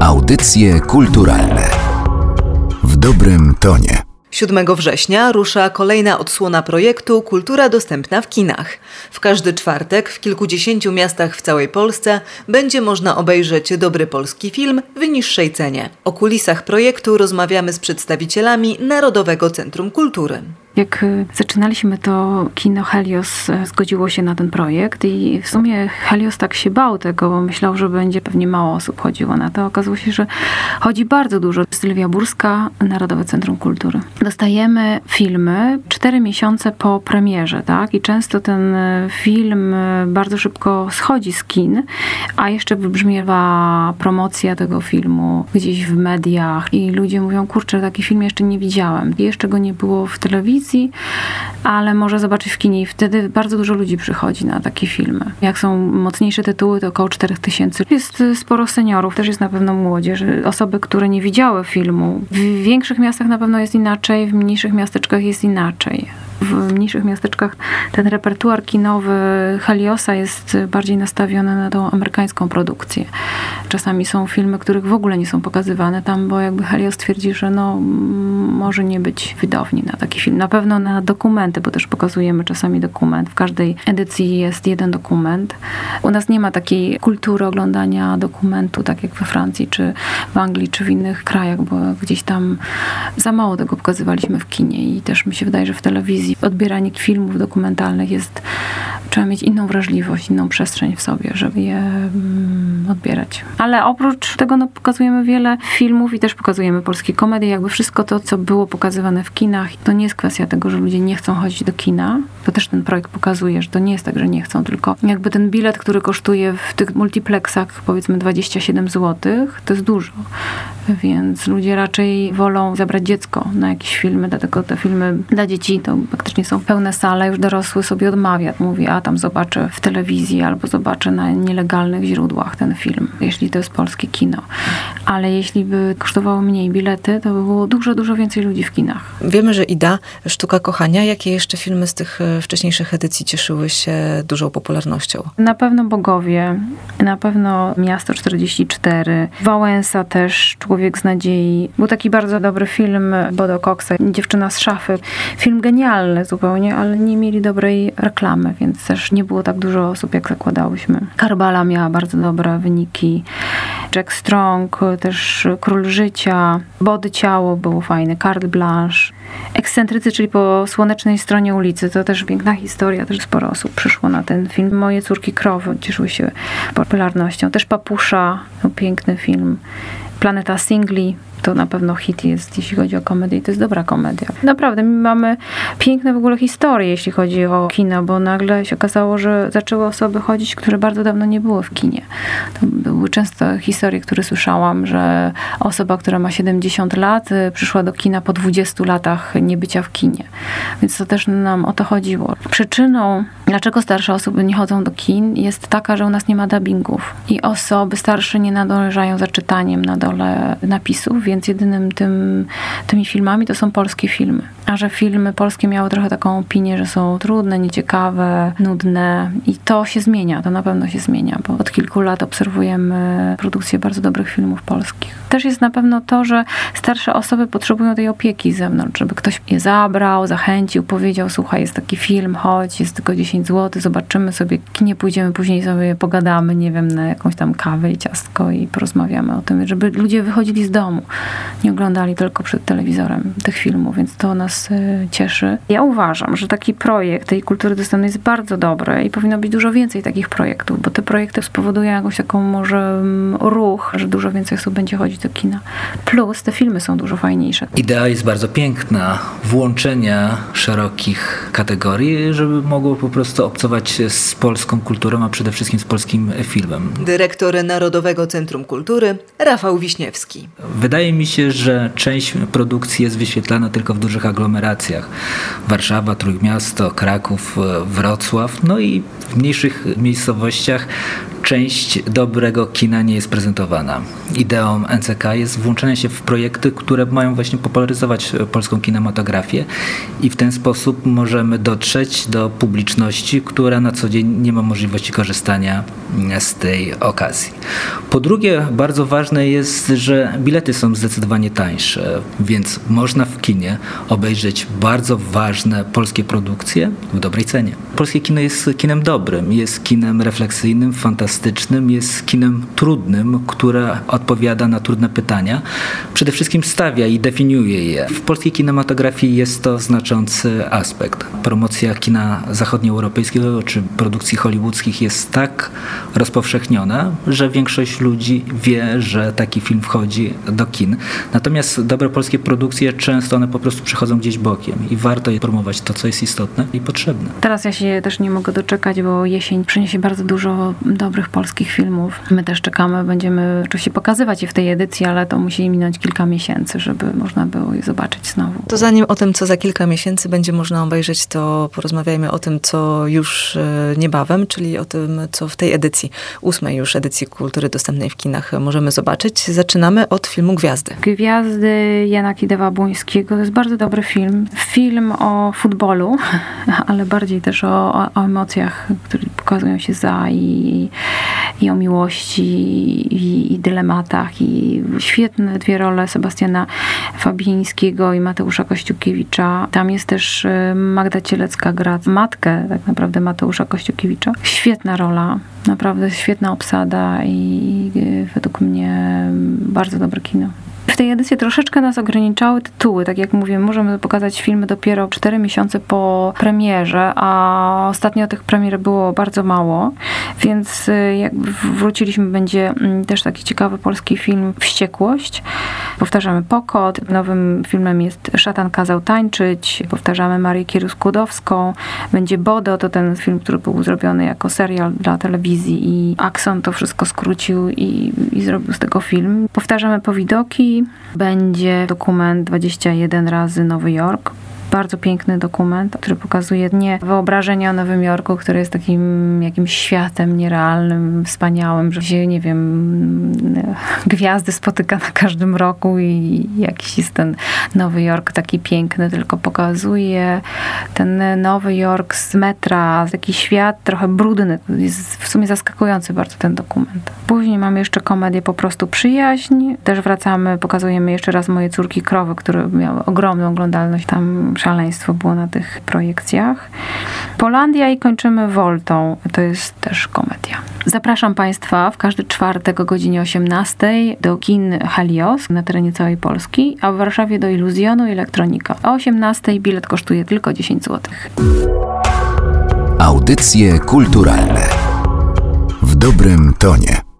Audycje kulturalne w dobrym tonie. 7 września rusza kolejna odsłona projektu Kultura dostępna w kinach. W każdy czwartek w kilkudziesięciu miastach w całej Polsce będzie można obejrzeć dobry polski film w niższej cenie. O kulisach projektu rozmawiamy z przedstawicielami Narodowego Centrum Kultury. Jak y, zaczynaliśmy to kino Helios e, zgodziło się na ten projekt i w sumie Helios tak się bał tego, bo myślał, że będzie pewnie mało osób chodziło na to. Okazało się, że chodzi bardzo dużo. Sylwia Burska, Narodowe Centrum Kultury. Dostajemy filmy cztery miesiące po premierze, tak? I często ten e, film e, bardzo szybko schodzi z kin, a jeszcze wybrzmiewa promocja tego filmu gdzieś w mediach i ludzie mówią, kurczę, taki film jeszcze nie widziałem. Jeszcze go nie było w telewizji, telewizji, ale może zobaczyć w kinie i wtedy bardzo dużo ludzi przychodzi na takie filmy. Jak są mocniejsze tytuły, to około 4000. Jest y, sporo seniorów, też jest na pewno młodzież, osoby, które nie widziały filmu. W większych miastach na pewno jest inaczej, w mniejszych miasteczkach jest inaczej w mniejszych miasteczkach ten repertuar kinowy Heliosa jest bardziej nastawiony na tą amerykańską produkcję. Czasami są filmy, których w ogóle nie są pokazywane tam, bo jakby Helios twierdzi, że no, może nie być wydawni na taki film. Na pewno na dokumenty, bo też pokazujemy czasami dokument. W każdej edycji jest jeden dokument. U nas nie ma takiej kultury oglądania dokumentu, tak jak we Francji, czy w Anglii, czy w innych krajach, bo gdzieś tam za mało tego pokazywaliśmy w kinie i też mi się wydaje, że w telewizji odbieranie filmów dokumentalnych jest, trzeba mieć inną wrażliwość, inną przestrzeń w sobie, żeby je mm, odbierać. Ale oprócz tego no, pokazujemy wiele filmów i też pokazujemy polskie komedie, jakby wszystko to, co było pokazywane w kinach, to nie jest kwestia tego, że ludzie nie chcą chodzić do kina, to też ten projekt pokazuje, że to nie jest tak, że nie chcą, tylko jakby ten bilet, który kosztuje w tych multiplexach powiedzmy 27 zł, to jest dużo. Więc ludzie raczej wolą zabrać dziecko na jakieś filmy, dlatego te filmy dla dzieci to faktycznie są pełne sale, już dorosły sobie odmawia. Mówi, a tam zobaczę w telewizji albo zobaczę na nielegalnych źródłach ten film, jeśli to jest polskie kino. Ale jeśli by kosztowało mniej bilety, to by było dużo, dużo więcej ludzi w kinach. Wiemy, że Ida, Sztuka Kochania. Jakie jeszcze filmy z tych e, wcześniejszych edycji cieszyły się dużą popularnością? Na pewno Bogowie, na pewno Miasto 44, Wałęsa też, Człowiek z nadziei. Był taki bardzo dobry film Bodo Coxa, Dziewczyna z szafy. Film genialny zupełnie, ale nie mieli dobrej reklamy, więc też nie było tak dużo osób, jak zakładałyśmy. Karbala miała bardzo dobre wyniki. Jack Strong, też Król Życia, Body Ciało było fajne, Carte Blanche. Ekscentrycy, czyli po słonecznej stronie ulicy, to też piękna historia, też sporo osób przyszło na ten film. Moje córki krowy cieszyły się popularnością. Też Papusza, no, piękny film. Planeta Singli, to na pewno hit jest, jeśli chodzi o komedię i to jest dobra komedia. Naprawdę, my mamy piękne w ogóle historie, jeśli chodzi o kino, bo nagle się okazało, że zaczęły osoby chodzić, które bardzo dawno nie były w kinie. To były często historie, które słyszałam, że osoba, która ma 70 lat, y, przyszła do kina po 20 latach niebycia w kinie. Więc to też nam o to chodziło. Przyczyną, dlaczego starsze osoby nie chodzą do kin, jest taka, że u nas nie ma dubbingów i osoby starsze nie nadążają za czytaniem na dole napisów, więc jedynym tym, tymi filmami to są polskie filmy. A że filmy polskie miały trochę taką opinię, że są trudne, nieciekawe, nudne i to się zmienia, to na pewno się zmienia, bo od kilku lat obserwujemy produkcję bardzo dobrych filmów polskich. Też jest na pewno to, że starsze osoby potrzebują tej opieki z zewnątrz, żeby ktoś je zabrał, zachęcił, powiedział, słuchaj, jest taki film, chodź, jest tylko 10 zł, zobaczymy sobie, nie pójdziemy, później sobie pogadamy, nie wiem, na jakąś tam kawę i ciastko i porozmawiamy o tym, żeby ludzie wychodzili z domu, nie oglądali tylko przed telewizorem tych filmów, więc to nas y, cieszy. Ja uważam, że taki projekt tej kultury dostępnej jest bardzo dobry i powinno być dużo więcej takich projektów, bo te projekty spowodują jakąś taką może mm, ruch, że dużo więcej osób będzie chodzić do kina. Plus te filmy są dużo fajniejsze. Idea jest bardzo piękna, włączenia szerokich kategorii, żeby mogło po prostu obcować z polską kulturą, a przede wszystkim z polskim filmem. Dyrektor Narodowego Centrum Kultury Rafał Wiśniewski. Wydaje mi się, że część produkcji jest wyświetlana tylko w dużych aglomeracjach. Warszawa, Trójmiasto, Kraków, Wrocław, no i w mniejszych miejscowościach część dobrego kina nie jest prezentowana. Ideą NCK jest włączenie się w projekty, które mają właśnie popularyzować polską kinematografię i w ten sposób możemy dotrzeć do publiczności, która na co dzień nie ma możliwości korzystania z tej okazji. Po drugie, bardzo ważne jest, że bilety są zdecydowanie tańsze, więc można w kinie obejrzeć bardzo ważne polskie produkcje w dobrej cenie. Polskie kino jest kinem dobrym, jest kinem refleksyjnym, fantastycznym, jest kinem trudnym, które odpowiada na trudne pytania. Przede wszystkim stawia i definiuje je. W polskiej kinematografii jest to znaczący aspekt. Promocja kina zachodnioeuropejskiego czy produkcji hollywoodzkich jest tak rozpowszechniona, że większość ludzi wie, że taki film wchodzi do kin. Natomiast dobre polskie produkcje często one po prostu przechodzą gdzieś bokiem i warto je promować to, co jest istotne i potrzebne. Teraz ja się też nie mogę doczekać, bo jesień przyniesie bardzo dużo dobrych polskich filmów. My też czekamy, będziemy oczywiście pokazywać je w tej edycji, ale to musi minąć kilka miesięcy, żeby można było je zobaczyć znowu. To zanim o tym, co za kilka miesięcy będzie można obejrzeć, to porozmawiajmy o tym, co już e, niebawem, czyli o tym, co w tej edycji, ósmej już edycji kultury dostępnej w kinach możemy zobaczyć. Zaczynamy od filmu Gwiazdy. Gwiazdy Jana Kidewa-Błońskiego to jest bardzo dobry film. Film o futbolu, ale bardziej też o, o, o emocjach, które pokazują się za i, i o miłości i, i dylematach. I świetne dwie role Sebastiana Fabińskiego i Mateusza Kościukiewicza. Tam jest też y, Magda Cielecka gra matkę tak naprawdę Mateusza Kościukiewicza. Świetna rola, naprawdę świetna obsada i y, według mnie bardzo dobre kino. W tej edycji troszeczkę nas ograniczały tytuły. Tak jak mówię, możemy pokazać filmy dopiero 4 miesiące po premierze, a ostatnio tych premier było bardzo mało, więc y, jak wróciliśmy, będzie mm, też taki ciekawy polski film Wściekłość. Powtarzamy Pokot. Nowym filmem jest Szatan kazał tańczyć. Powtarzamy Marię Kieruskudowską. Będzie Bodo, to ten film, który był zrobiony jako serial dla telewizji i Axon to wszystko skrócił i, i zrobił z tego film. Powtarzamy Powidoki będzie dokument 21 razy Nowy Jork bardzo piękny dokument, który pokazuje nie wyobrażenie o Nowym Jorku, który jest takim jakimś światem nierealnym, wspaniałym, że się, nie wiem, gwiazdy spotyka na każdym roku i jakiś jest ten Nowy Jork taki piękny, tylko pokazuje ten Nowy Jork z metra, taki świat trochę brudny. Jest w sumie zaskakujący bardzo ten dokument. Później mamy jeszcze komedię Po prostu przyjaźń. Też wracamy, pokazujemy jeszcze raz Moje córki krowy, które miały ogromną oglądalność. Tam szaleństwo było na tych projekcjach. Polandia i kończymy Voltą. To jest też komedia. Zapraszam Państwa w każdy czwartek o godzinie 18 do kin Helios na terenie całej Polski, a w Warszawie do Iluzjonu i Elektronika. O 18 bilet kosztuje tylko 10 zł. Audycje kulturalne w dobrym tonie.